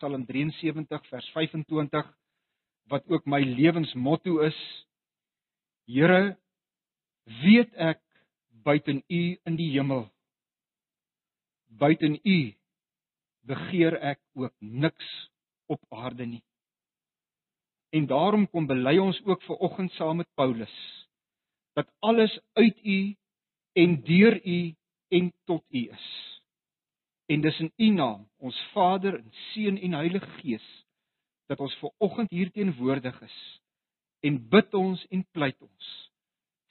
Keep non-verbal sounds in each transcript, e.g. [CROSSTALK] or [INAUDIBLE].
Psalm 73 vers 25 wat ook my lewensmotto is. Here, weet ek buiten U in die hemel. Buiten U begeer ek ook niks op aarde nie. En daarom kom bely ons ook ver oggend saam met Paulus dat alles uit U en deur U en tot U is. En dis in U naam, ons Vader en Seun en Heilige Gees, dat ons ver oggend hier teenwoordig is en bid ons en pleit ons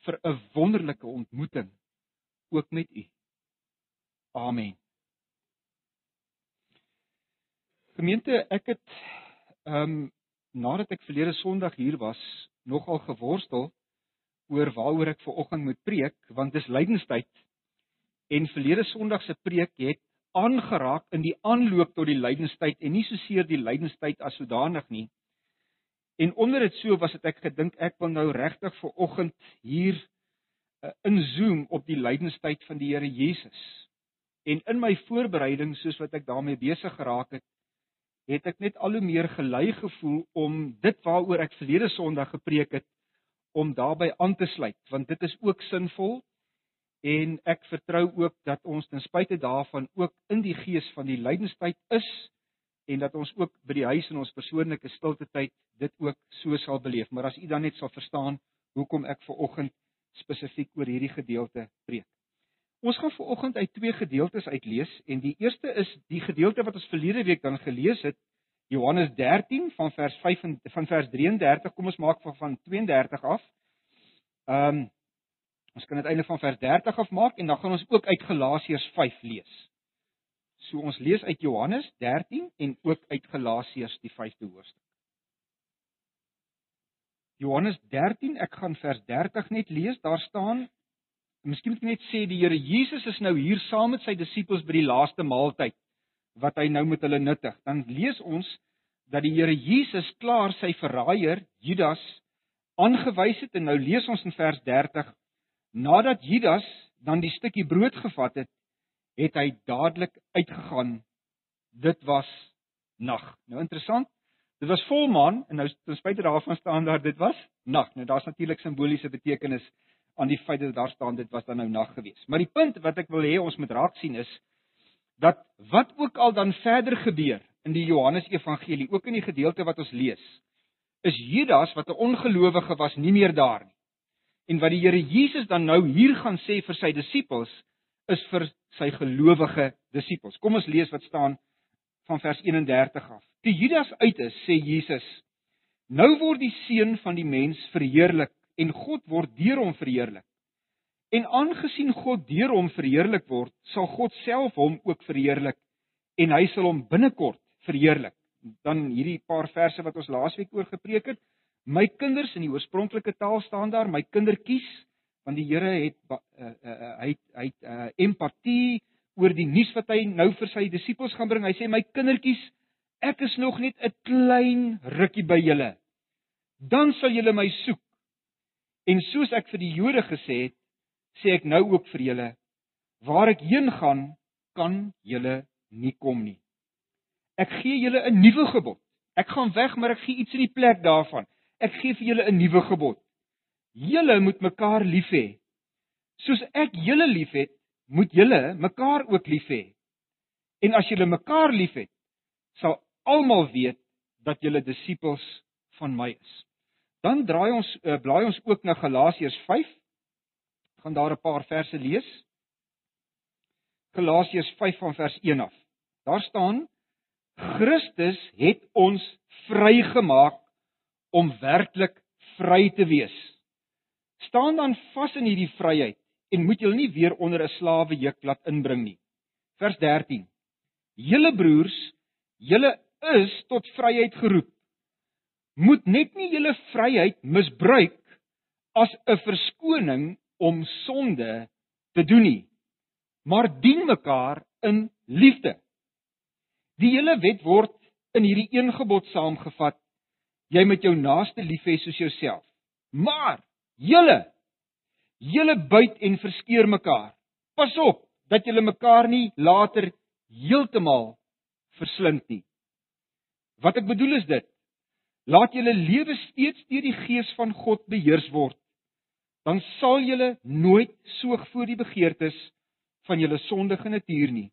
vir 'n wonderlike ontmoeting ook met U. Amen. Gemeente, ek het ehm um, nadat ek verlede Sondag hier was, nogal geworstel oor waaroor ek ver oggend moet preek, want dis lydenstyd. En verlede Sondag se preek het aangeraak in die aanloop tot die lydenstyd en nie soseer die lydenstyd as sodanig nie. En onder dit so was dit ek gedink ek wil nou regtig ver oggend hier uh, inzoom op die lydenstyd van die Here Jesus. En in my voorbereiding soos wat ek daarmee besig geraak het, het ek net al hoe meer gelei gevoel om dit waaroor ek verlede Sondag gepreek het om daarbey aan te sluit want dit is ook sinvol en ek vertrou ook dat ons ten spyte daarvan ook in die gees van die lydenstyd is en dat ons ook by die huis in ons persoonlike stilte tyd dit ook so sal beleef. Maar as u dan net sal verstaan hoekom ek ver oggend spesifiek oor hierdie gedeelte preek. Ons gaan vanoggend uit twee gedeeltes uitlees en die eerste is die gedeelte wat ons verlede week dan gelees het Johannes 13 van vers 5 en van vers 33 kom ons maak van van 32 af. Ehm um, ons kan dit eintlik van vers 30 af maak en dan gaan ons ook uit Galasiërs 5 lees. So ons lees uit Johannes 13 en ook uit Galasiërs die 5de hoofstuk. Johannes 13, ek gaan vers 30 net lees. Daar staan Miskien moet ek net sê die Here Jesus is nou hier saam met sy disippels by die laaste maaltyd wat hy nou met hulle nuttig. Dan lees ons dat die Here Jesus klaar sy verraaier Judas aangewys het en nou lees ons in vers 30 nadat Judas dan die stukkie brood gevat het, het hy dadelik uitgegaan. Dit was nag. Nou interessant. Dit was volmaan en nou ten spyte daarvan staan daar dit was nag. Nou daar's natuurlik simboliese betekenis aan die feit dat daar staan dit was dan nou nag geweest. Maar die punt wat ek wil hê ons moet raak sien is dat wat ook al dan verder gebeur in die Johannes Evangelie, ook in die gedeelte wat ons lees, is Judas wat 'n ongelowige was nie meer daar nie. En wat die Here Jesus dan nou hier gaan sê vir sy disippels is vir sy gelowige disippels. Kom ons lees wat staan van vers 31 af. Toe Judas uit is, sê Jesus: Nou word die seun van die mens verheerlik en God word deur hom verheerlik. En aangesien God deur hom verheerlik word, sal God self hom ook verheerlik en hy sal hom binnekort verheerlik. Dan hierdie paar verse wat ons laasweek oor gepreek het. My kinders in die oorspronklike taal staan daar, my kindertjies, want die Here het uh, uh, uh, hy hy uh, empatie oor die nuus wat hy nou vir sy disippels gaan bring. Hy sê my kindertjies, ek is nog net 'n klein rukkie by julle. Dan sal julle my soek En soos ek vir die Jode gesê het, sê ek nou ook vir julle: waar ek heen gaan, kan julle nie kom nie. Ek gee julle 'n nuwe gebod. Ek gaan weg, maar ek gee iets in die plek daarvan. Ek gee vir julle 'n nuwe gebod. Julle moet mekaar lief hê. Soos ek julle liefhet, moet julle mekaar ook lief hê. En as julle mekaar liefhet, sal almal weet dat julle disippels van my is. Dan draai ons uh, blaai ons ook na Galasiërs 5. Gaan daar 'n paar verse lees. Galasiërs 5 van vers 1 af. Daar staan Christus het ons vrygemaak om werklik vry te wees. Staan dan vas in hierdie vryheid en moet julle nie weer onder 'n slawe juk laat inbring nie. Vers 13. Julle broers, julle is tot vryheid geroep moet net nie julle vryheid misbruik as 'n verskoning om sonde te doen nie, maar dien mekaar in liefde. Die hele wet word in hierdie een gebod saamgevat: jy moet jou naaste lief hê soos jouself. Maar julle julle buit en verskeur mekaar. Pas op dat julle mekaar nie later heeltemal verslind nie. Wat ek bedoel is dit: Laat julle lewe steeds deur die Gees van God beheers word. Dan sal julle nooit soog voor die begeertes van julle sondige natuur nie.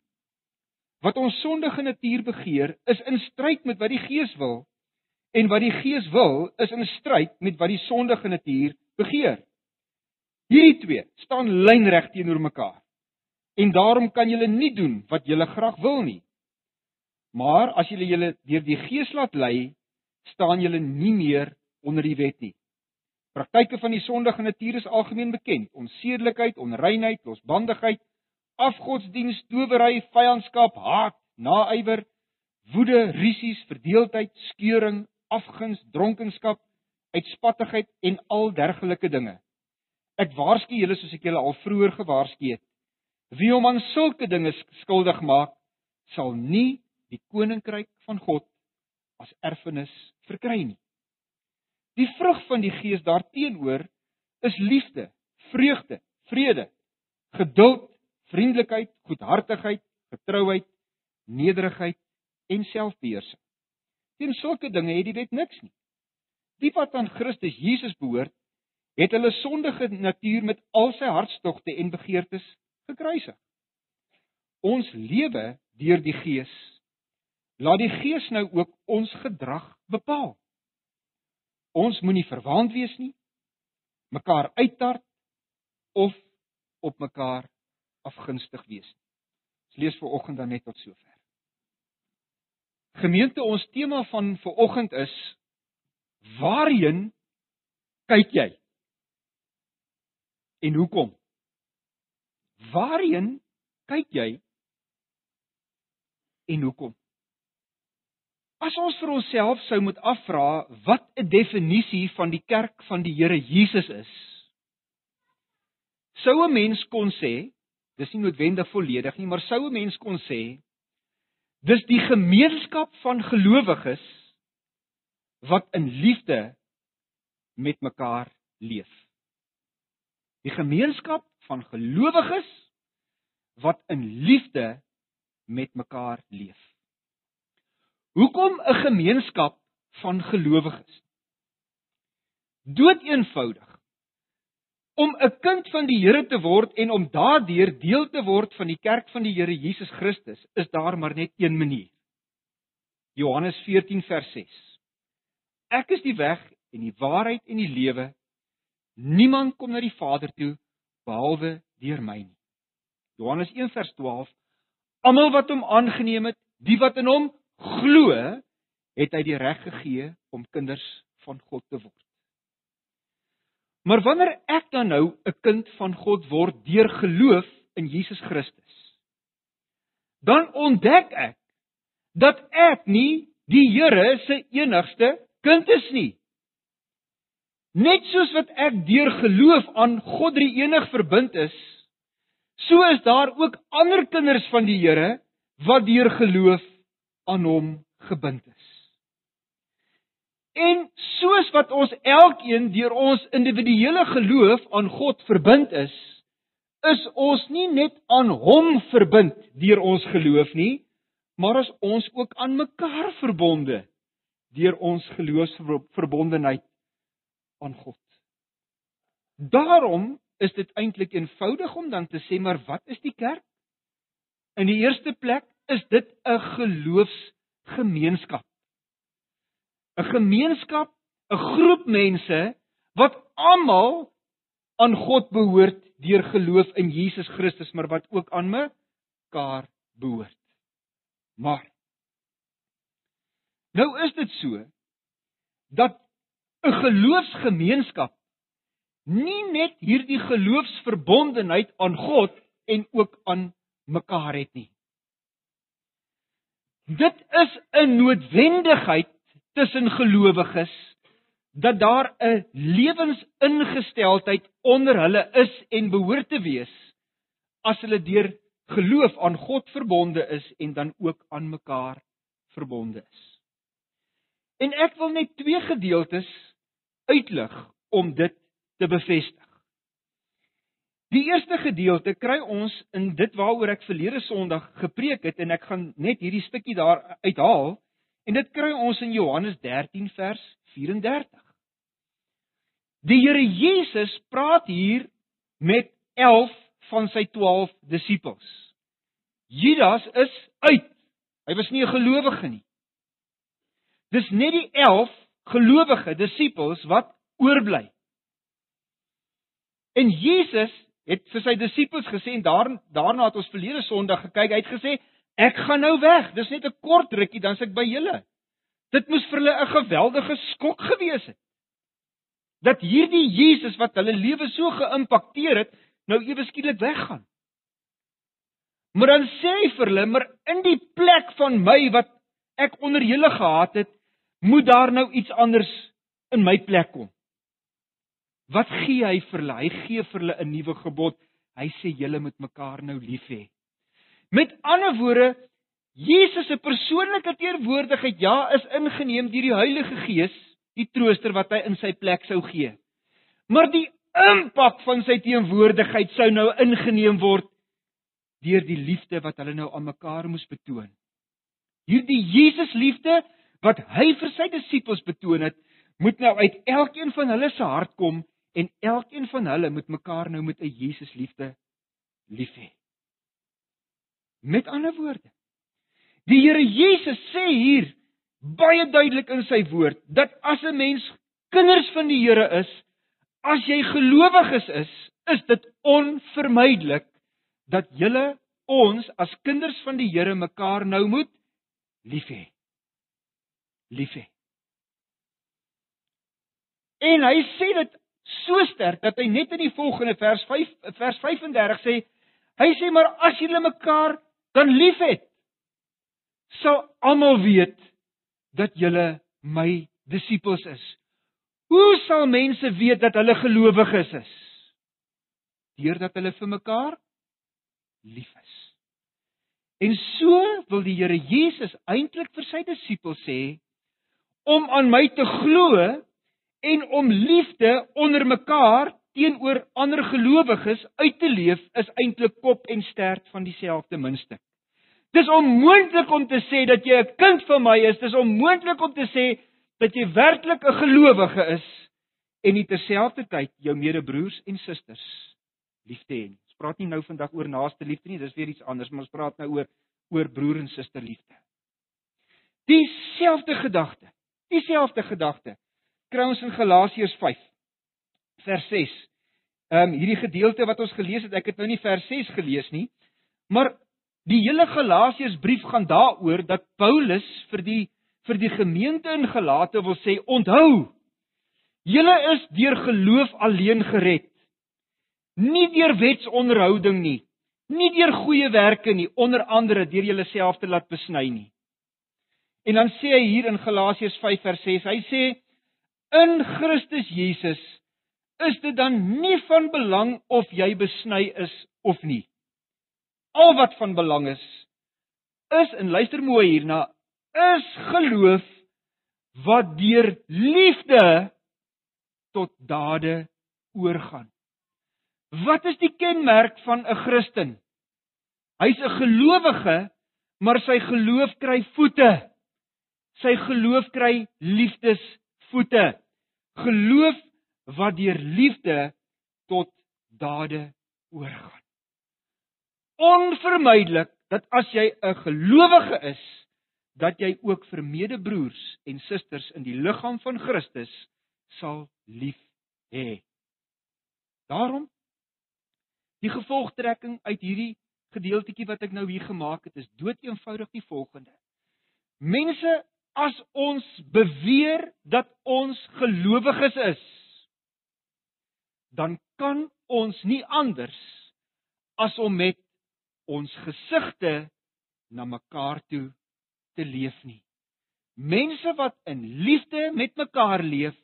Wat ons sondige natuur begeer, is in stryd met wat die Gees wil, en wat die Gees wil, is in stryd met wat die sondige natuur begeer. Hierdie twee staan lynreg teenoor mekaar. En daarom kan julle nie doen wat julle graag wil nie. Maar as julle julle deur die Gees laat lei, staan julle nie meer onder die wet nie. Praktyke van die sondige natuur is algemeen bekend: onsedelikheid, onreinheid, losbandigheid, afgodsdiens, towery, vyandskap, haat, naaiwer, woede, risies, verdeeldheid, skeuring, afguns, dronkenskap, uitspattigheid en al dergelike dinge. Ek waarsku julle soos ek julle al vroeër gewaarsku het. Wie hom aan sulke dinge skuldig maak, sal nie die koninkryk van God as erfenis verkry nie. Die vrug van die Gees daarteenoor is liefde, vreugde, vrede, geduld, vriendelikheid, goedhartigheid, getrouheid, nederigheid en selfbeheersing. Teen sulke dinge het die wet niks nie. Die wat aan Christus Jesus behoort, het hulle sondige natuur met al sy hartstogte en begeertes gekruisig. Ons lewe deur die Gees Laat die Gees nou ook ons gedrag bepaal. Ons moenie verwaand wees nie, mekaar uittart of op mekaar afgunstig wees nie. Ons lees vir oggend dan net tot sover. Gemeente, ons tema van ver oggend is waarheen kyk jy? En hoekom? Waarheen kyk jy? En hoekom? As ons vir onsself sou moet afvra wat 'n definisie van die kerk van die Here Jesus is, sou 'n mens kon sê, dis nie noodwendig volledig nie, maar sou 'n mens kon sê dis die gemeenskap van gelowiges wat in liefde met mekaar leef. Die gemeenskap van gelowiges wat in liefde met mekaar leef. Hoekom 'n gemeenskap van gelowiges? Dood eenvoudig. Om 'n kind van die Here te word en om daardeur deel te word van die kerk van die Here Jesus Christus, is daar maar net een manier. Johannes 14 vers 6. Ek is die weg en die waarheid en die lewe. Niemand kom na die Vader toe behalwe deur my nie. Johannes 1 vers 12. Almal wat hom aangeneem het, die wat in hom glo, het hy die reg gegee om kinders van God te word. Maar wanneer ek dan nou 'n kind van God word deur geloof in Jesus Christus, dan ontdek ek dat ek nie die Here se enigste kind is nie. Net soos wat ek deur geloof aan God drie enig verbind is, so is daar ook ander kinders van die Here wat deur geloof aan hom gebind is. En soos wat ons elkeen deur ons individuele geloof aan God verbind is, is ons nie net aan hom verbind deur ons geloof nie, maar as ons ook aan mekaar verbonde deur ons geloofsverbondenheid aan God. Daarom is dit eintlik eenvoudig om dan te sê maar wat is die kerk? In die eerste plek is dit 'n geloofsgemeenskap. 'n Gemeenskap, 'n groep mense wat almal aan God behoort deur geloof in Jesus Christus, maar wat ook aan mekaar behoort. Maar nou is dit so dat 'n geloofsgemeenskap nie net hierdie geloofsverbondenheid aan God en ook aan mekaar het nie. Dit is 'n noodwendigheid tussen gelowiges dat daar 'n lewensingesteldheid onder hulle is en behoort te wees as hulle deur geloof aan God verbonde is en dan ook aan mekaar verbonde is. En ek wil net twee gedeeltes uitlig om dit te bevestig. Die eerste gedeelte kry ons in dit waaroor ek verlede Sondag gepreek het en ek gaan net hierdie stukkie daar uithaal En dit kry ons in Johannes 13 vers 34. Die Here Jesus praat hier met 11 van sy 12 disippels. Judas is uit. Hy was nie 'n gelowige nie. Dis net die 11 gelowige disippels wat oorbly. En Jesus het vir sy disippels gesê en daar daarna het ons verlede Sondag gekyk. Hy het gesê ek gaan nou weg. Dis net 'n kort rukkie dan s'ek by julle. Dit moes vir hulle 'n geweldige skok gewees het. Dat hierdie Jesus wat hulle lewe so geïmpakteer het, nou ewe skielik weggaan. Maar dan sê hy vir hulle, maar in die plek van my wat ek onder julle gehad het, moet daar nou iets anders in my plek kom. Wat gee hy vir hulle? Hy gee vir hulle 'n nuwe gebod. Hy sê julle moet mekaar nou lief hê. Met ander woorde, Jesus se persoonlike teenwoordigheid ja is ingeneem deur die Heilige Gees, die trooster wat hy in sy plek sou gee. Maar die impak van sy teenwoordigheid sou nou ingeneem word deur die liefde wat hulle nou aan mekaar moes betoon. Hierdie Jesus liefde wat hy vir sy disippels betoon het, moet nou uit elkeen van hulle se hart kom en elkeen van hulle moet mekaar nou met 'n Jesus liefde lief hê. Met ander woorde, die Here Jesus sê hier baie duidelik in sy woord dat as 'n mens kinders van die Here is, as jy gelowiges is, is dit onvermydelik dat julle ons as kinders van die Here mekaar nou moet lief hê. Lief hê. En hy sê dit so sterk dat hy net in die volgende vers 5 vers 35 sê hy sê maar as julle mekaar dan liefhet sal almal weet dat julle my disippels is. Hoe sal mense weet dat hulle gelowiges is? Deurdat hulle vir mekaar lief is. En so wil die Here Jesus eintlik vir sy disippels sê om aan my te glo en om liefde onder mekaar teenoor ander gelowiges uit te leef is eintlik kop en stert van dieselfde muntstuk. Dis onmoontlik om te sê dat jy 'n kind van my is, dis onmoontlik om te sê dat jy werklik 'n gelowige is en nie terselfdertyd jou medebroers en susters lief te hê nie. Ons praat nie nou vandag oor naaste liefde nie, dis weer iets anders, maar ons praat nou oor oor broer en suster liefde. Dieselfde gedagte, dieselfde gedagte kry ons in Galasiërs 5 vers 6. Ehm um, hierdie gedeelte wat ons gelees het, ek het nou nie vers 6 gelees nie, maar die hele Galasiërs brief gaan daaroor dat Paulus vir die vir die gemeente in Galate wil sê, onthou, julle is deur geloof alleen gered. Nie deur wetsonderhouding nie, nie deur goeie werke nie, onder andere deur julleself te laat besny nie. En dan sê hy hier in Galasiërs 5 vers 6, hy sê in Christus Jesus is dit dan nie van belang of jy besny is of nie. Al wat van belang is is en luister mooi hierna is geloof wat deur liefde tot dade oorgaan. Wat is die kenmerk van 'n Christen? Hy's 'n gelowige, maar sy geloof kry voete. Sy geloof kry liefdes voete. Geloof wat deur liefde tot dade oorgaan. Onvermydelik dat as jy 'n gelowige is, dat jy ook vir medebroers en susters in die liggaam van Christus sal lief hê. Daarom die gevolgtrekking uit hierdie gedeeltjie wat ek nou hier gemaak het is dood eenvoudig die volgende. Mense as ons beweer dat ons gelowiges is, dan kan ons nie anders as om met ons gesigte na mekaar toe te leef nie. Mense wat in liefde met mekaar leef,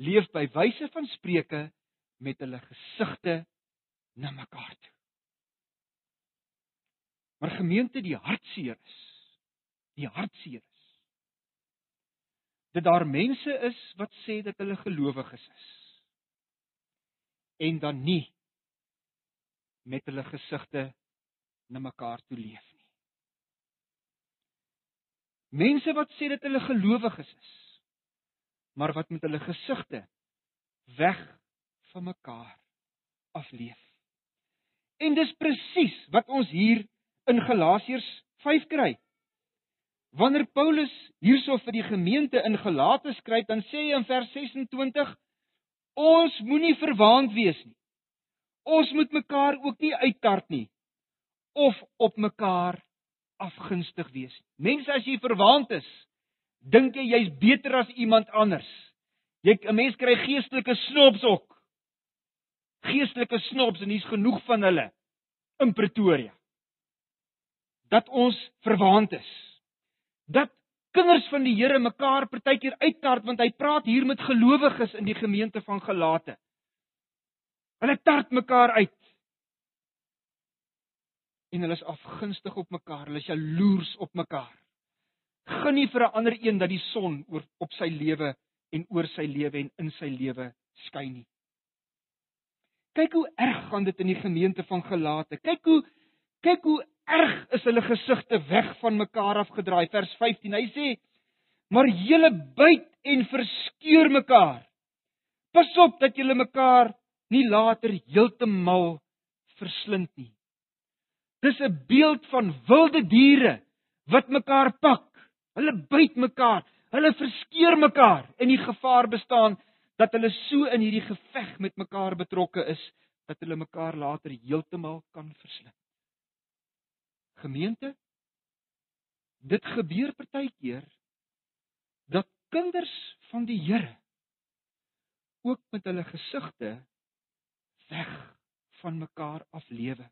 leef by wyse van spreuke met hulle gesigte na mekaar toe. Maar gemeente die hartseer is. Die hartseer is dat daar mense is wat sê dat hulle gelowiges is en dan nie met hulle gesigte na mekaar toe leef nie. Mense wat sê dat hulle gelowiges is, maar wat met hulle gesigte weg van mekaar afleef. En dis presies wat ons hier in Galasiërs 5 kry. Wanneer Paulus hierso vir die gemeente in Galate skryf, dan sê hy in vers 26: Ons moenie verwaand wees nie. Ons moet mekaar ook nie uittart nie of op mekaar afgunstig wees nie. Mense as jy verwaand is, dink jy jy's beter as iemand anders. Jy 'n mens kry geestelike snobs ook. Geestelike snobs en hier's genoeg van hulle in Pretoria. Dat ons verwaand is. Dat kinders van die Here mekaar partykeer uittart want hy praat hier met gelowiges in die gemeente van Galate. Hulle tart mekaar uit en hulle is afgunstig op mekaar, hulle is jaloers op mekaar. Gun nie vir 'n ander een dat die son oor op sy lewe en oor sy lewe en in sy lewe skyn nie. Kyk hoe erg gaan dit in die gemeente van Galate. Kyk hoe kyk hoe erg is hulle gesigte weg van mekaar afgedraai. Vers 15. Hy sê: "Maar julle byt en verskeur mekaar. Pas op dat julle mekaar nie later heeltemal verslind nie." Dis 'n beeld van wilde diere wat mekaar pak. Hulle byt mekaar, hulle verskeur mekaar en die gevaar bestaan dat hulle so in hierdie geveg met mekaar betrokke is dat hulle mekaar later heeltemal kan verslind. Gemeente, dit gebeur partykeer dat kinders van die Here ook met hulle gesigte weg van mekaar aflewe.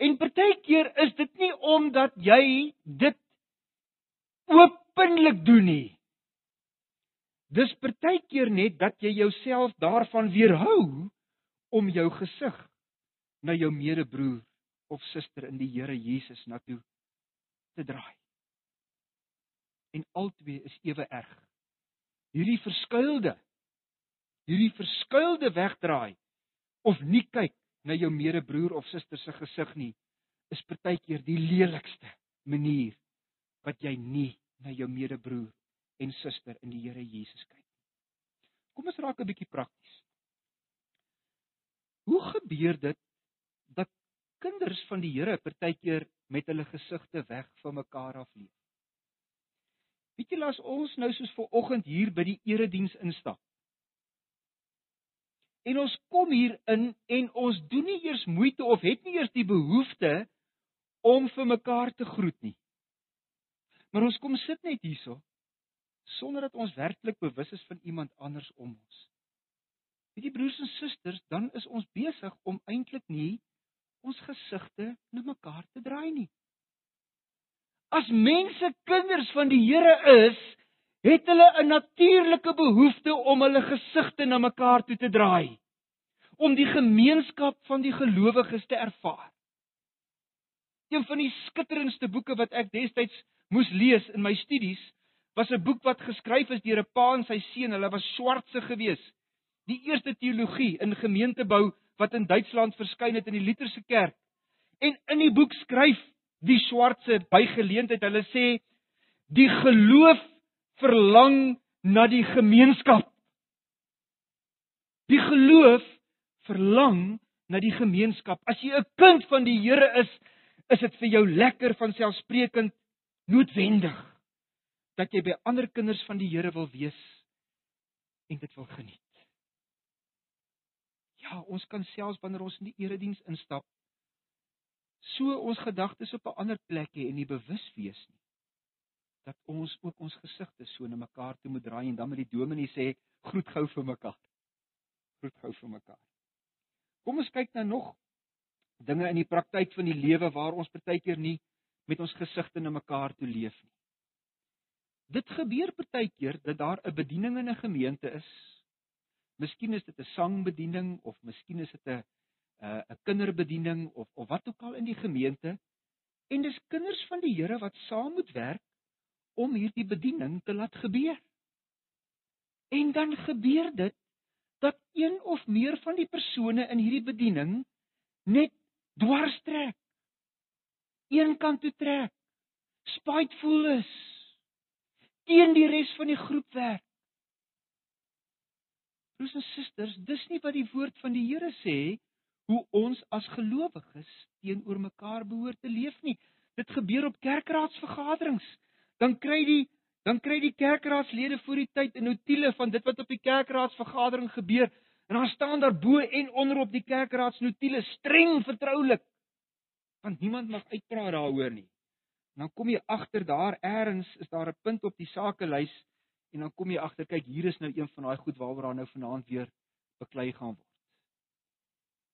En partykeer is dit nie omdat jy dit openlik doen nie. Dis partykeer net dat jy jouself daarvan weerhou om jou gesig na jou medebroer of suster in die Here Jesus na toe te draai. En albei is ewe erg. Hierdie verskuilde hierdie verskuilde wegdraai of nie kyk na jou medebroer of suster se gesig nie, is partykeer die lelikste manier wat jy nie na jou medebroer en suster in die Here Jesus kyk nie. Kom ons raak 'n bietjie prakties. Hoe gebeur dit kinders van die Here partykeer met hulle gesigte weg van mekaar af leef? Weet jy laat ons nou soos ver oggend hier by die erediens instap. En ons kom hier in en ons doen nie eers moeite of het nie eers die behoefte om vir mekaar te groet nie. Maar ons kom sit net hierso sonder dat ons werklik bewus is van iemand anders om ons. Weet jy broers en susters, dan is ons besig om eintlik nie ons gesigte na mekaar te draai nie. As mense kinders van die Here is, het hulle 'n natuurlike behoefte om hulle gesigte na mekaar toe te draai om die gemeenskap van die gelowiges te ervaar. Een van die skitterendste boeke wat ek destyds moes lees in my studies was 'n boek wat geskryf is deur 'n pa en sy seun. Hulle was swartse gewees. Die eerste teologie in gemeentebou wat in Duitsland verskyn het in die Lutherse kerk. En in die boek skryf die swartse by geleentheid, hulle sê die geloof verlang na die gemeenskap. Die geloof verlang na die gemeenskap. As jy 'n kind van die Here is, is dit vir jou lekker van selfsprekend noodwendig dat jy by ander kinders van die Here wil wees en dit wil geniet. Ja, ons kan selfs wanneer ons in die erediens instap, so ons gedagtes op 'n ander plek hê en nie bewus wees nie dat ons ook ons gesigte so na mekaar toe moet draai en dan met die dominee sê groet gou vir mekaar. Groet gou vir mekaar. Kom ons kyk nou nog dinge in die praktyk van die lewe waar ons partykeer nie met ons gesigte na mekaar toe leef nie. Dit gebeur partykeer dat daar 'n bediening in 'n gemeente is. Miskien is dit 'n sangbediening of miskien is dit 'n 'n kinderbediening of of wat ook al in die gemeente en dis kinders van die Here wat saam moet werk om hierdie bediening te laat gebeur. En dan gebeur dit dat een of meer van die persone in hierdie bediening net dwars trek. Een kant toe trek. spiteful is, teen die res van die groep werk. Broers en susters, dis nie wat die woord van die Here sê hoe ons as gelowiges teenoor mekaar behoort te leef nie. Dit gebeur op kerkraadsvergaderings. Dan kry die dan kry die kerkraadslede voor die tyd 'n notule van dit wat op die kerkraadsvergadering gebeur en dan staan daar bo en onder op die kerkraadsnotule streng vertroulik want niemand mag uitpraat daaroor nie. En dan kom jy agter daar eers is daar 'n punt op die sakelys en dan kom jy agter kyk hier is nou een van daai goed waaroor daar nou vanaand weer beklei gaan word.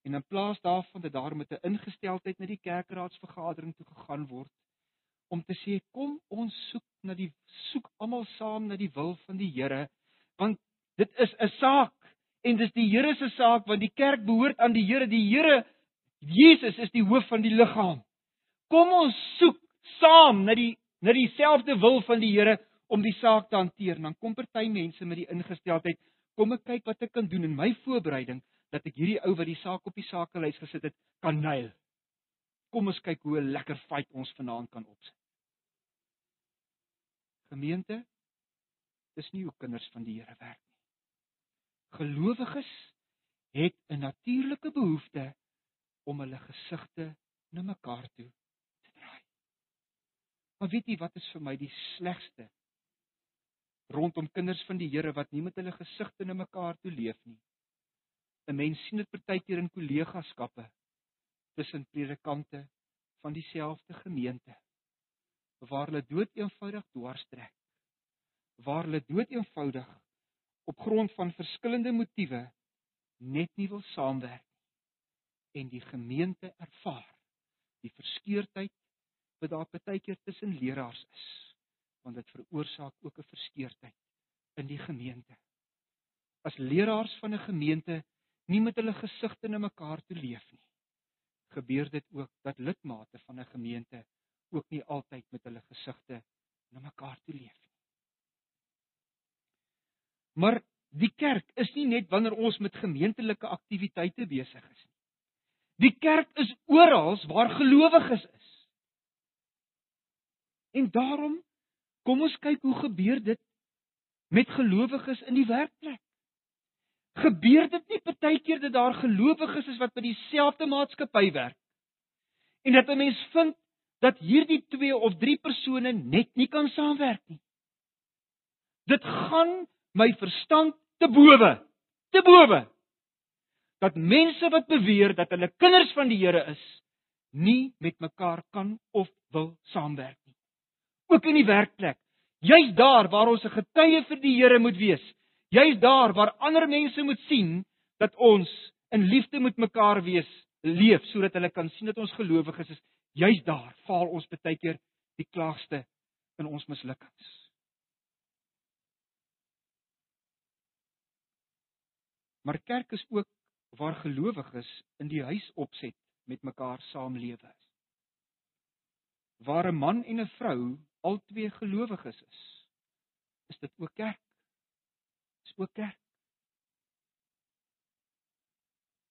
En in plaas daarvan dat daar met 'n ingesteldheid na die kerkraadsvergadering toe gegaan word om te sê kom ons soek na die soek almal saam na die wil van die Here want dit is 'n saak en dis die Here se saak want die kerk behoort aan die Here die Here Jesus is die hoof van die liggaam. Kom ons soek saam na die na dieselfde wil van die Here om die saak te hanteer. Dan kom party mense met die ingesteldheid, kom ek kyk wat ek kan doen in my voorbereiding dat ek hierdie ou wat die saak op die sakelys gesit het, kan nail. Kom ons kyk hoe 'n lekker fight ons vanaand kan opsit. Gemeente, dis nie hoe kinders van die Here werk nie. Gelowiges het 'n natuurlike behoefte om hulle gesigte na mekaar toe te draai. Maar weet jy wat is vir my die slegste rondom kinders van die Here wat nie met hulle gesigte na mekaar toe leef nie. 'n Mens sien dit partykeer in kollegaskappe tussen predikante van dieselfde gemeente waar hulle dood eenvoudig dwarstrek. Waar hulle dood eenvoudig op grond van verskillende motiewe net nie wil saamwerk en die gemeente ervaar die verskeurdheid wat daar baie keer tussen leraars is want dit veroorsaak ook 'n verskeurdheid in die gemeente. As leraars van 'n gemeente nie met hulle gesigte na mekaar toe leef nie gebeur dit ook dat lidmate van 'n gemeente ook nie altyd met hulle gesigte na mekaar toe leef nie. Maar die kerk is nie net wanneer ons met gemeentelike aktiwiteite besig is nie. Die kerk is oral waar gelowiges is. En daarom kom ons kyk hoe gebeur dit met gelowiges in die werkplek. Gebeur dit nie partykeer dat daar gelowiges is wat by dieselfde maatskappy werk en dat 'n mens vind dat hierdie twee of drie persone net nie kan saamwerk nie. Dit gaan my verstand te bowe. Te bowe dat mense wat beweer dat hulle kinders van die Here is, nie met mekaar kan of wil saamwerk. Ook in die werkplek, juis daar waar ons 'n getuie vir die Here moet wees, juis daar waar ander mense moet sien dat ons in liefde met mekaar wees, leef sodat hulle kan sien dat ons gelowiges is, juis daar faal ons baie keer die klaagste in ons mislukkings. Maar kerk is ook waar gelowiges in die huis opset met mekaar saamlewe is. Waar 'n man en 'n vrou albei gelowiges is, is dit ook kerk. Is ook kerk.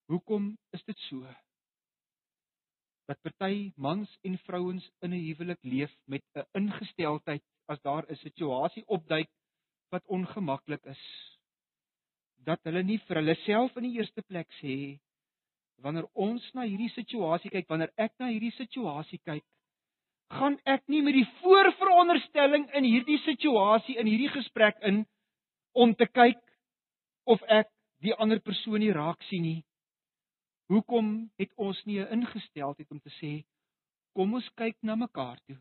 Hoekom is dit so? Dat party mans en vrouens in 'n huwelik leef met 'n ingesteldheid as daar 'n situasie opduik wat ongemaklik is dat hulle nie vir hulle self in die eerste plek sê wanneer ons na hierdie situasie kyk, wanneer ek na hierdie situasie kyk, gaan ek nie met die voorveronderstelling in hierdie situasie in hierdie gesprek in om te kyk of ek die ander persoon nie raak sien nie. Hoekom het ons nie 'n ingesteldheid om te sê kom ons kyk na mekaar toe.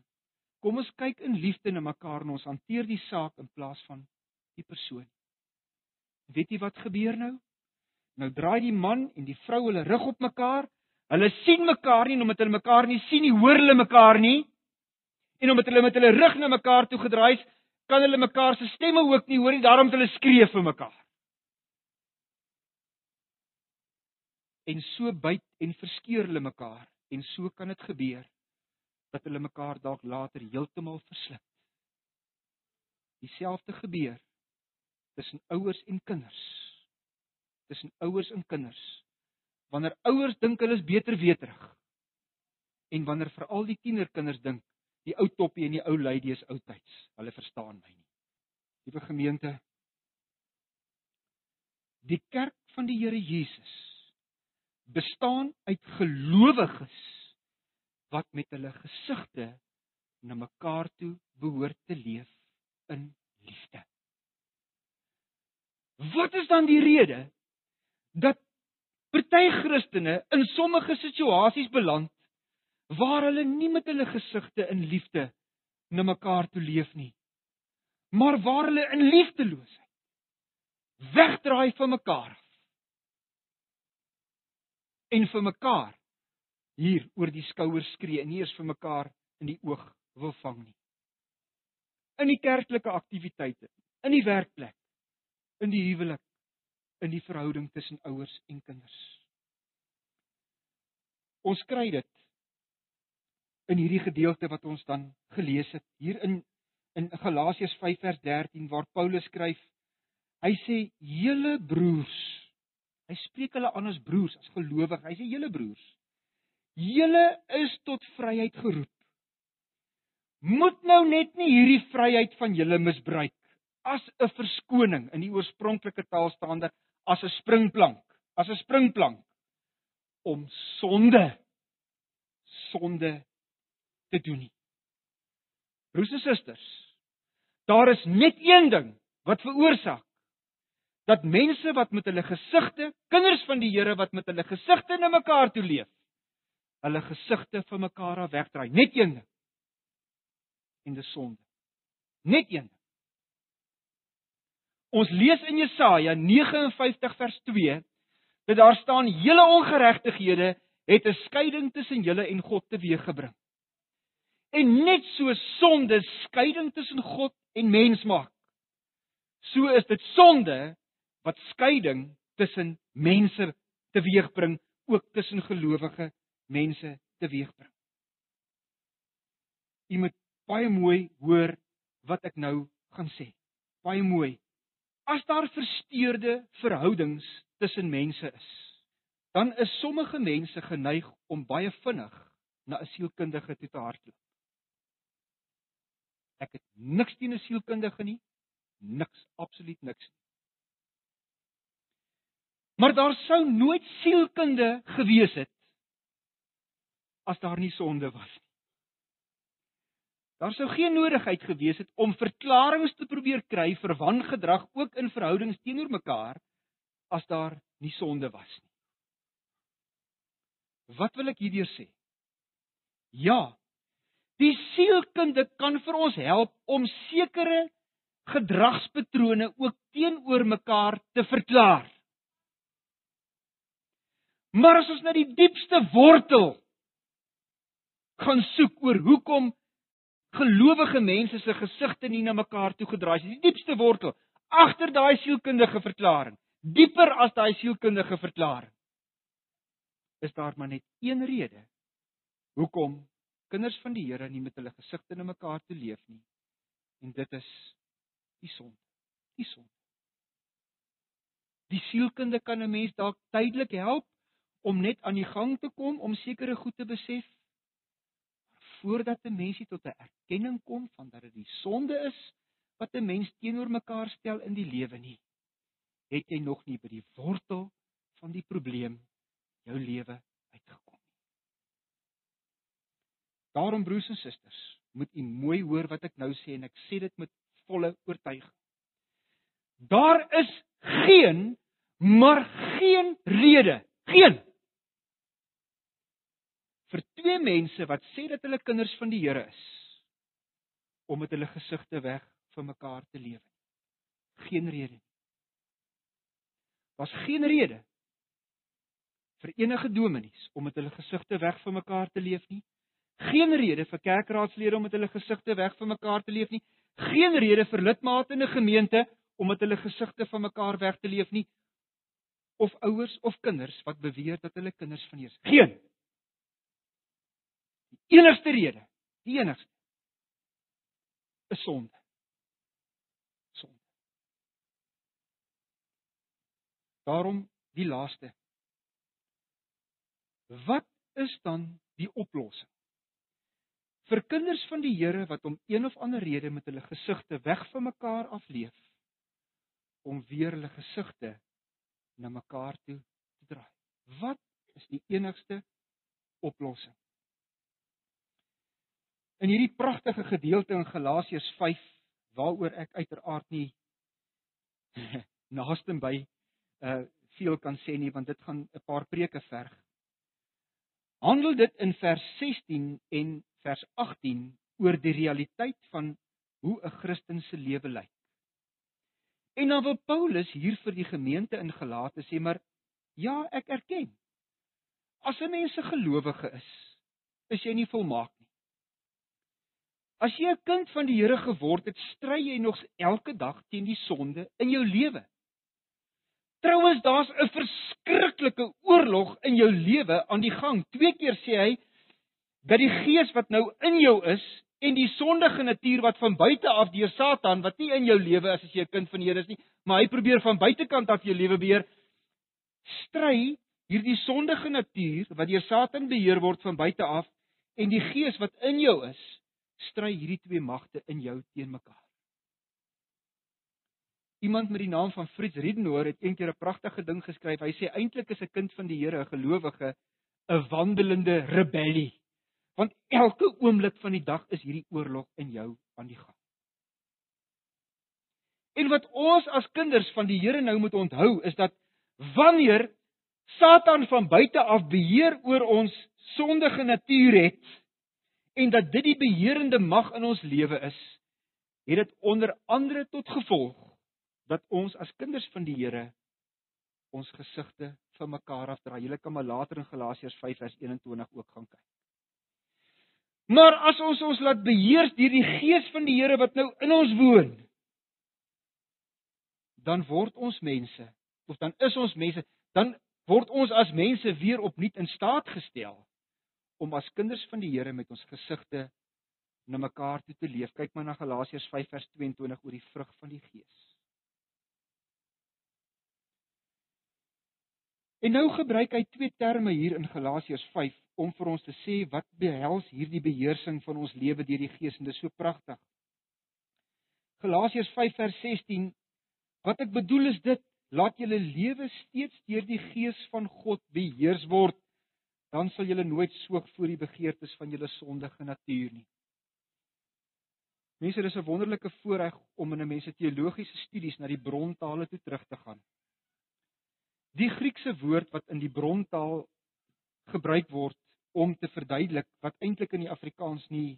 Kom ons kyk in liefde na mekaar en ons hanteer die saak in plaas van die persoon. Weet jy wat gebeur nou? Nou draai die man en die vrou hulle rug op mekaar. Hulle sien mekaar nie omdat hulle mekaar nie sien nie, hoor hulle mekaar nie. En omdat hulle met hulle rug na mekaar toe gedraai is, kan hulle mekaar se stemme ook nie hoor nie, daarom het hulle skree vir mekaar. En so byt en verskeur hulle mekaar en so kan dit gebeur dat hulle mekaar dalk later heeltemal verslip. Dieselfde gebeur tussen ouers en kinders. Tussen ouers en kinders. Wanneer ouers dink hulle is beter weterig. En wanneer veral die tienerkinders dink die ou toppie en die ou lady is oudtyds. Hulle verstaan my nie. Liewe gemeente, die kerk van die Here Jesus bestaan uit gelowiges wat met hulle gesigte na mekaar toe behoort te leef in liefde. Wat is dan die rede dat party Christene in sommige situasies beland waar hulle nie met hulle gesigte in liefde na mekaar toe leef nie, maar waar hulle in liefdeloosheid wegdraai van mekaar af en vir mekaar hier oor die skouers skree en nie eens vir mekaar in die oog wil vang nie. In die kerklike aktiwiteite, in die werkplek, in die huwelik, in die verhouding tussen ouers en kinders. Ons kry dit in hierdie gedeelte wat ons dan gelees het hier in in Galasiërs 5 vers 13 waar Paulus skryf hy sê julle broers hy spreek hulle aan as broers as gelowiges hy sê julle broers julle is tot vryheid geroep. Moet nou net nie hierdie vryheid van julle misbruik as 'n verskoning in die oorspronklike taal staande as 'n springplank, as 'n springplank om sonde sonde te doen nie. Broers en susters, daar is net een ding wat veroorsaak dat mense wat met hulle gesigte, kinders van die Here wat met hulle gesigte na mekaar toe leef, hulle gesigte van mekaar af wegdraai. Net een ding en dis sonde. Net een. Ons lees in Jesaja 59 vers 2 dat daar staan hele ongeregtighede het 'n skeiding tussen julle en God teweeggebring. En net so sonde skeiding tussen God en mens maak. So is dit sonde wat skeiding tussen mense teweegbring, ook tussen gelowige mense teweegbring. Jy moet baie mooi hoor wat ek nou gaan sê. Baie mooi. As daar versteurde verhoudings tussen mense is, dan is sommige mense geneig om baie vinnig na 'n sielkundige toe te hardloop. Ek het niks teen 'n sielkundige nie, niks, absoluut niks. Maar daar sou nooit sielkunde gewees het as daar nie sonde was nie. Daar sou geen nodigheid gewees het om verklaringe te probeer kry vir wangedrag ook in verhoudings teenoor mekaar as daar nie sonde was nie. Wat wil ek hierdeur sê? Ja. Die sielkunde kan vir ons help om sekere gedragspatrone ook teenoor mekaar te verklaar. Maar as ons na die diepste wortel gaan soek oor hoekom gelowige mense se gesigte nie na mekaar toe gedraai is. Die diepste wortel agter daai sielkundige verklaring, dieper as daai sielkundige verklaring, is daar maar net een rede hoekom kinders van die Here nie met hulle gesigte na mekaar toe leef nie. En dit is die sonde. Die sonde. Die sielkunde kan 'n mens dalk tydelik help om net aan die gang te kom om sekere goed te besef voordat 'n mensie tot 'n erkenning kom van dat dit die sonde is wat 'n mens teenoor mekaar stel in die lewe nie, het jy nog nie by die wortel van die probleem jou lewe uitgekom. Daarom broers en susters, moet u mooi hoor wat ek nou sê en ek sê dit met volle oortuiging. Daar is geen maar geen rede, geen vir twee mense wat sê dat hulle kinders van die Here is om met hulle gesigte weg van mekaar te lewe. Geen rede nie. Was geen rede vir enige dominees om met hulle gesigte weg van mekaar te leef nie. Geen rede vir kerkraadslede om met hulle gesigte weg van mekaar te leef nie. Geen rede vir lidmate in 'n gemeente om met hulle gesigte van mekaar weg te leef nie of ouers of kinders wat beweer dat hulle kinders van Jesus. Geen Die enigste rede, die enigste is sonde. Sonde. Daarom die laaste. Wat is dan die oplossing vir kinders van die Here wat om een of ander rede met hulle gesigte weg van mekaar afleef om weer hulle gesigte na mekaar toe te draai. Wat is die enigste oplossing? In hierdie pragtige gedeelte in Galasiërs 5 waaroor ek uiteraard nie [LAUGHS] naaste by uh veel kan sê nie want dit gaan 'n paar preke verg. Handel dit in vers 16 en vers 18 oor die realiteit van hoe 'n Christen se lewe lyk. En dan wil Paulus hier vir die gemeente in Galate sê maar ja, ek erken. As 'n mens 'n gelowige is, is jy nie volmaak nie. As jy 'n kind van die Here geword het, stry jy nog elke dag teen die sonde in jou lewe. Trouwens, daar's 'n verskriklike oorlog in jou lewe aan die gang. Twee keer sê hy dat die gees wat nou in jou is en die sondige natuur wat van buite af deur Satan wat nie in jou lewe is as jy 'n kind van die Here is nie, maar hy probeer van buitekant af jou lewe beheer, stry hierdie sondige natuur wat deur Satan beheer word van buite af en die gees wat in jou is, stry hierdie twee magte in jou teen mekaar. Iemand met die naam van Fritz Ridenour het eendag 'n pragtige ding geskryf. Hy sê eintlik is 'n kind van die Here 'n gelowige 'n wandelende rebellie. Want elke oomblik van die dag is hierdie oorlog in jou aan die gang. En wat ons as kinders van die Here nou moet onthou is dat wanneer Satan van buite af beheer oor ons sondige natuur het en dat dit die beheerende mag in ons lewe is, het dit onder andere tot gevolg dat ons as kinders van die Here ons gesigte vir mekaar afdraai. Julle kan maar later in Galasiërs 5 vers 21 ook gaan kyk. Maar as ons ons laat beheers deur die gees van die Here wat nou in ons woon, dan word ons mense of dan is ons mense, dan word ons as mense weer opnuut in staat gestel om as kinders van die Here met ons gesigte na mekaar toe te leef. Kyk maar na Galasiërs 5 vers 22 oor die vrug van die Gees. En nou gebruik hy twee terme hier in Galasiërs 5 om vir ons te sê wat behels hierdie beheersing van ons lewe deur die Gees en dit is so pragtig. Galasiërs 5 vers 16 Wat ek bedoel is dit laat julle lewe steeds deur die Gees van God beheers word dan sal julle nooit soog voor die begeertes van julle sondige natuur nie. Mense, dis 'n wonderlike voorreg om in 'n mens se teologiese studies na die brontale toe terug te gaan. Die Griekse woord wat in die brontaal gebruik word om te verduidelik wat eintlik in die Afrikaans nie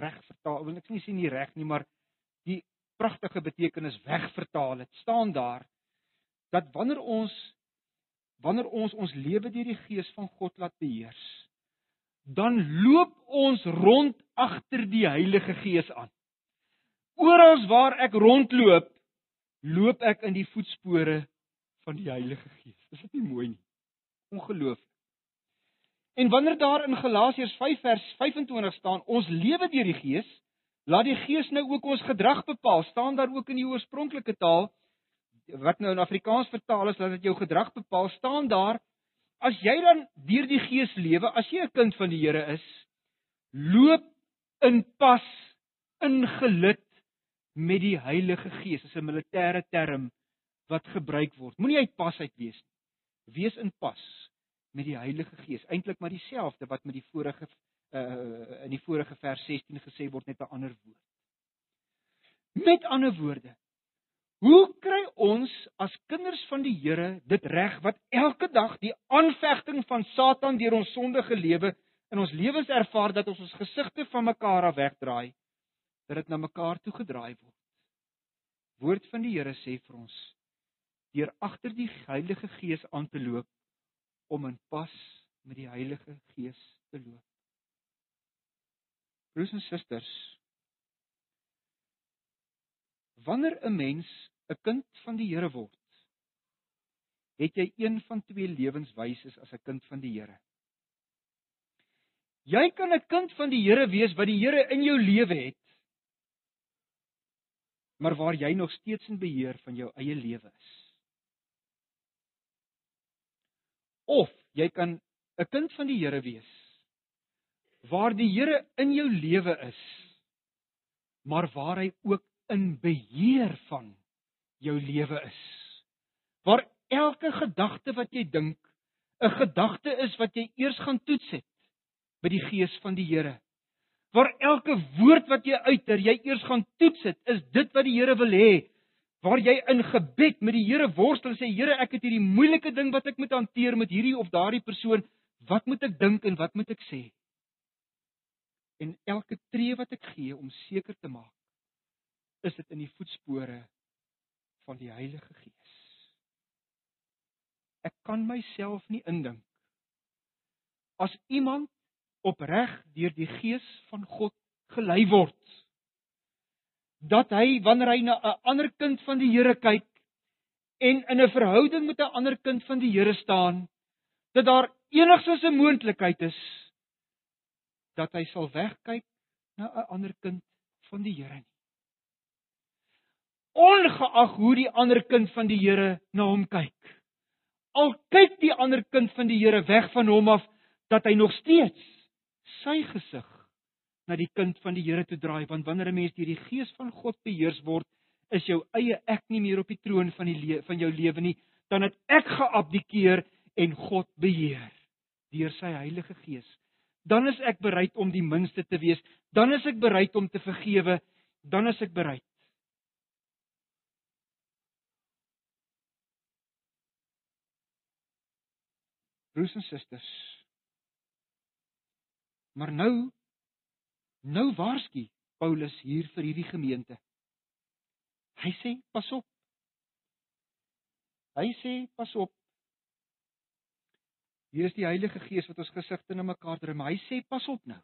reg vertaal wil ek nie sê nie reg nie maar die pragtige betekenis wegvertaal het staan daar dat wanneer ons wanneer ons ons lewe deur die gees van God laat beheers dan loop ons rond agter die Heilige Gees aan. Oral waar ek rondloop loop ek in die voetspore van die Heilige Gees. Is dit nie mooi nie? Ongelooflik. En wanneer daar in Galasiërs 5 vers 25 staan, ons lewe deur die Gees, laat die Gees nou ook ons gedrag bepaal. Staan daar ook in die oorspronklike taal wat nou in Afrikaans vertaal is dat dit jou gedrag bepaal, staan daar as jy dan deur die Gees lewe, as jy 'n kind van die Here is, loop in pas ingelid met die Heilige Gees. Dis 'n militêre term wat gebruik word. Moenie uit pas uit wees nie. Wees in pas met die Heilige Gees. Eintlik maar dieselfde wat met die vorige uh in die vorige vers 16 gesê word net 'n ander woord. Met ander woorde, hoe kry ons as kinders van die Here dit reg wat elke dag die aanvegting van Satan deur ons sondige lewe in ons lewens ervaar dat ons ons gesigte van mekaar af wegdraai, dat dit na mekaar toe gedraai word. Woord van die Here sê vir ons deur agter die Heilige Gees aan te loop om in pas met die Heilige Gees te loop. Broers en susters, wanneer 'n mens 'n kind van die Here word, het jy een van twee lewenswyses as 'n kind van die Here. Jy kan 'n kind van die Here wees wat die Here in jou lewe het, maar waar jy nog steeds in beheer van jou eie lewe is. Of jy kan 'n kind van die Here wees waar die Here in jou lewe is, maar waar hy ook in beheer van jou lewe is. Waar elke gedagte wat jy dink, 'n gedagte is wat jy eers gaan toets het by die gees van die Here. Waar elke woord wat jy uiter, jy eers gaan toets het, is dit wat die Here wil hê. Waar jy in gebed met die Here worstel en sê Here, ek het hierdie moeilike ding wat ek moet hanteer met hierdie of daardie persoon, wat moet ek dink en wat moet ek sê? En elke tree wat ek gee om seker te maak is dit in die voetspore van die Heilige Gees. Ek kan myself nie indink as iemand opreg deur die Gees van God gelei word dat hy wanneer hy na 'n ander kind van die Here kyk en in 'n verhouding met 'n ander kind van die Here staan dat daar enigsins 'n moontlikheid is dat hy sal wegkyk na 'n ander kind van die Here nie. Ongeag hoe die ander kind van die Here na hom kyk. Al kyk die ander kind van die Here weg van hom af, dat hy nog steeds sy gesig na die kind van die Here toe draai, want wanneer 'n mens deur die gees van God beheers word, is jou eie ek nie meer op die troon van die van jou lewe nie, dan het ek geabdikeer en God beheer deur sy Heilige Gees. Dan is ek bereid om die minste te wees, dan is ek bereid om te vergewe, dan is ek bereid. Broers en susters. Maar nou nou waarsku Paulus hier vir hierdie gemeente. Hy sê pas op. Hy sê pas op. Hier is die Heilige Gees wat ons gesigte na mekaar drum. Hy sê pas op nou.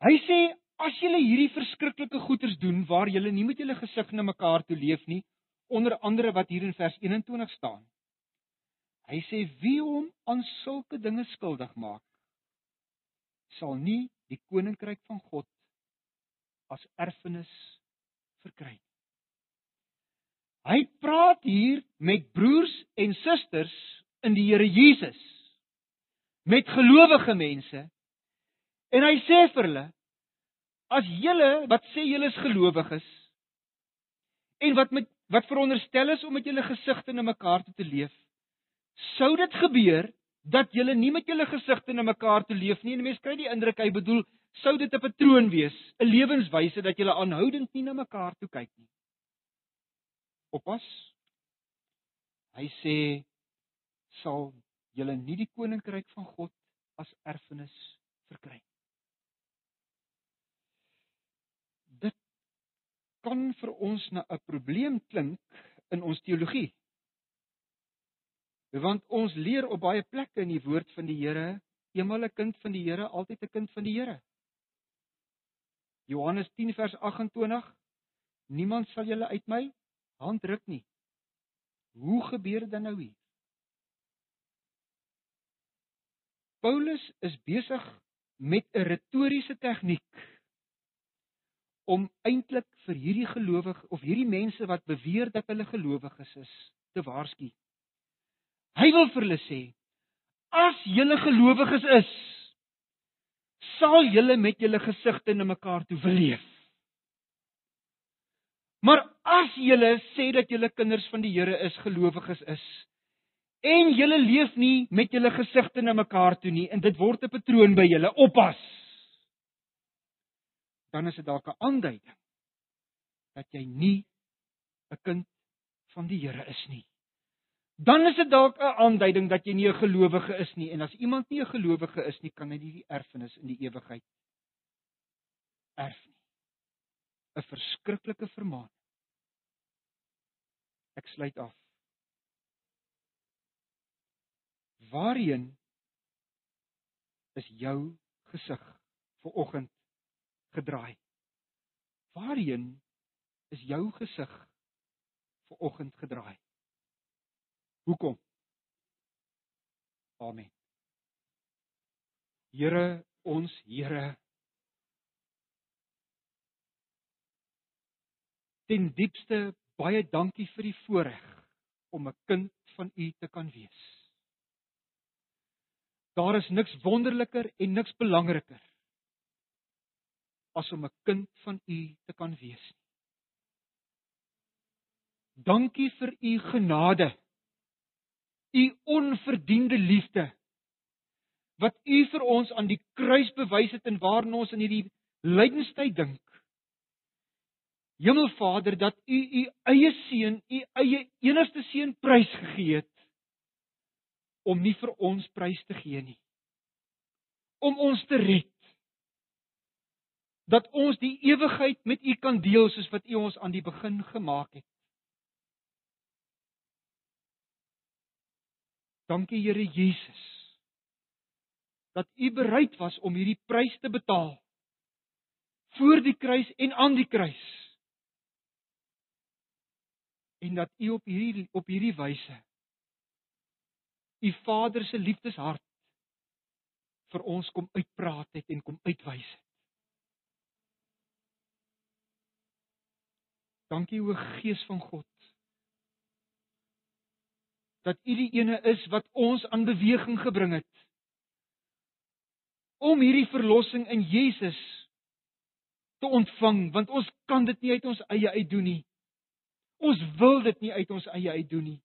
Hy sê as julle hierdie verskriklike goeters doen waar julle nie met julle gesig na mekaar toe leef nie, onder andere wat hier in vers 21 staan. Hy sê wie hom aan sulke dinge skuldig maak, sal nie die koninkryk van God as erfenis verkry nie. Hy praat hier met broers en susters in die Here Jesus met gelowige mense en hy sê vir hulle as julle wat sê julle is gelowiges en wat met wat veronderstel is om met julle gesigte na mekaar toe te leef sou dit gebeur dat julle nie met julle gesigte na mekaar toe leef nie en mense kry die indruk hy bedoel sou dit 'n patroon wees 'n lewenswyse dat julle aanhoudend nie na mekaar toe kyk nie oppas hy sê sal julle nie die koninkryk van God as erfenis verkry. Dit kan vir ons na 'n probleem klink in ons teologie. Want ons leer op baie plekke in die woord van die Here, eenmal 'n kind van die Here, altyd 'n kind van die Here. Johannes 10 vers 28 Niemand sal julle uit my hand ruk nie. Hoe gebeur dit nou hier? Paulus is besig met 'n retoriese tegniek om eintlik vir hierdie gelowige of hierdie mense wat beweer dat hulle gelowiges is, te waarsku. Hy wil vir hulle sê: As julle gelowiges is, sal julle met julle gesigte na mekaar toe leef. Maar as julle sê dat julle kinders van die Here is, gelowiges is, en julle leef nie met julle gesigte na mekaar toe nie en dit word 'n patroon by julle oppas dan is dit dalk 'n aanduiding dat jy nie 'n kind van die Here is nie dan is dit dalk 'n aanduiding dat jy nie 'n gelowige is nie en as iemand nie 'n gelowige is nie kan hy nie die erfenis in die ewigheid erf nie 'n verskriklike vermaaning ek sluit af Waarheen is jou gesig vir oggend gedraai? Waarheen is jou gesig vir oggend gedraai? Hoekom? Amen. Here, ons Here Ten diepste baie dankie vir die voorreg om 'n kind van U te kan wees. Daar is niks wonderliker en niks belangriker as om 'n kind van U te kan wees. Dankie vir U genade. U onverdiende liefde wat U vir ons aan die kruis bewys het en waarin ons in hierdie lydenstyd dink. Hemelvader dat U U eie seun, U eie enigste seun prys gegee het om nie vir ons prys te gee nie. Om ons te red. Dat ons die ewigheid met U kan deel soos wat U ons aan die begin gemaak het. Dankie Here Jesus. Dat U bereid was om hierdie prys te betaal voor die kruis en aan die kruis. En dat U op hierdie op hierdie wyse U Vader se liefdeshart vir ons kom uitpraat het en kom uitwys het. Dankie o Gees van God dat U die ene is wat ons aan beweging gebring het om hierdie verlossing in Jesus te ontvang want ons kan dit nie uit ons eie uit doen nie. Ons wil dit nie uit ons eie uit doen nie.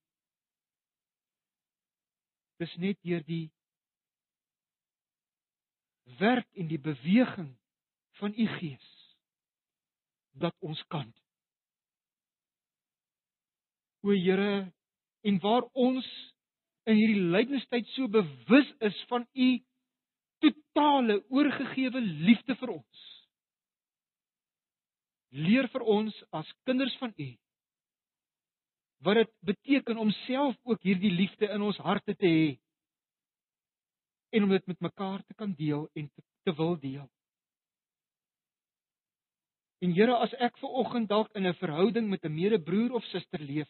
Dis net deur die werk en die beweging van u Gees dat ons kan. O Here, en waar ons in hierdie lydenstyd so bewus is van u totale oorgegewe liefde vir ons. Leer vir ons as kinders van u wat dit beteken om self ook hierdie liefde in ons harte te hê en om dit met mekaar te kan deel en te, te wil deel. En Here, as ek ver oggend dalk in 'n verhouding met 'n medebroer of suster leef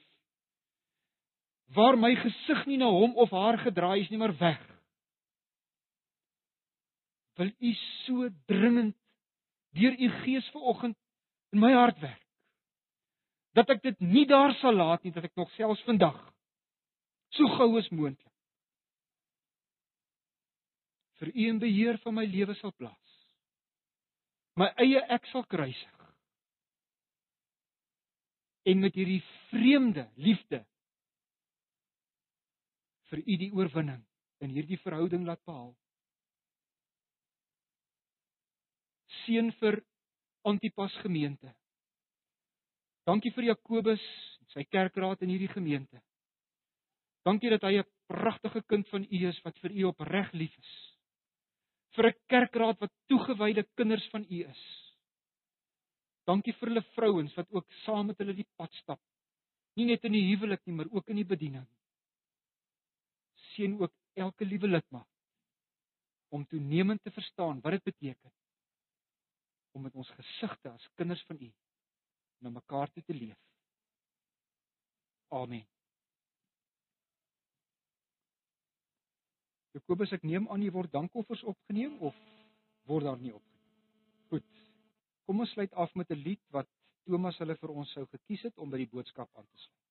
waar my gesig nie na hom of haar gedraai is nie, maar weg. Wil U so dringend deur U Gees ver oggend in my hart werk dat ek dit nie daar sal laat nie dat ek nog selfs vandag so gou as moontlik vir u in beheer van my lewe sal plaas. My eie ek sal kruisig. En met hierdie vreemde liefde vir u die oorwinning in hierdie verhouding laat behaal. Seën vir Antipas gemeente. Dankie vir Jakobus, sy kerkraad in hierdie gemeente. Dankie dat hy 'n pragtige kind van U is wat vir U opreg lief is. Vir 'n kerkraad wat toegewyde kinders van U is. Dankie vir hulle vrouens wat ook saam met hulle die pad stap. Nie net in die huwelik nie, maar ook in die bediening. Seën ook elke liewe lidmaat om toenemend te verstaan wat dit beteken om met ons gesigte as kinders van U na mekaar toe te leef. Amen. Jakobus ek neem aan jy word dankoffers opgeneem of word daar nie opgeneem? Goed. Kom ons sluit af met 'n lied wat Thomas hulle vir ons sou gekies het om by die boodskap aan te sluit.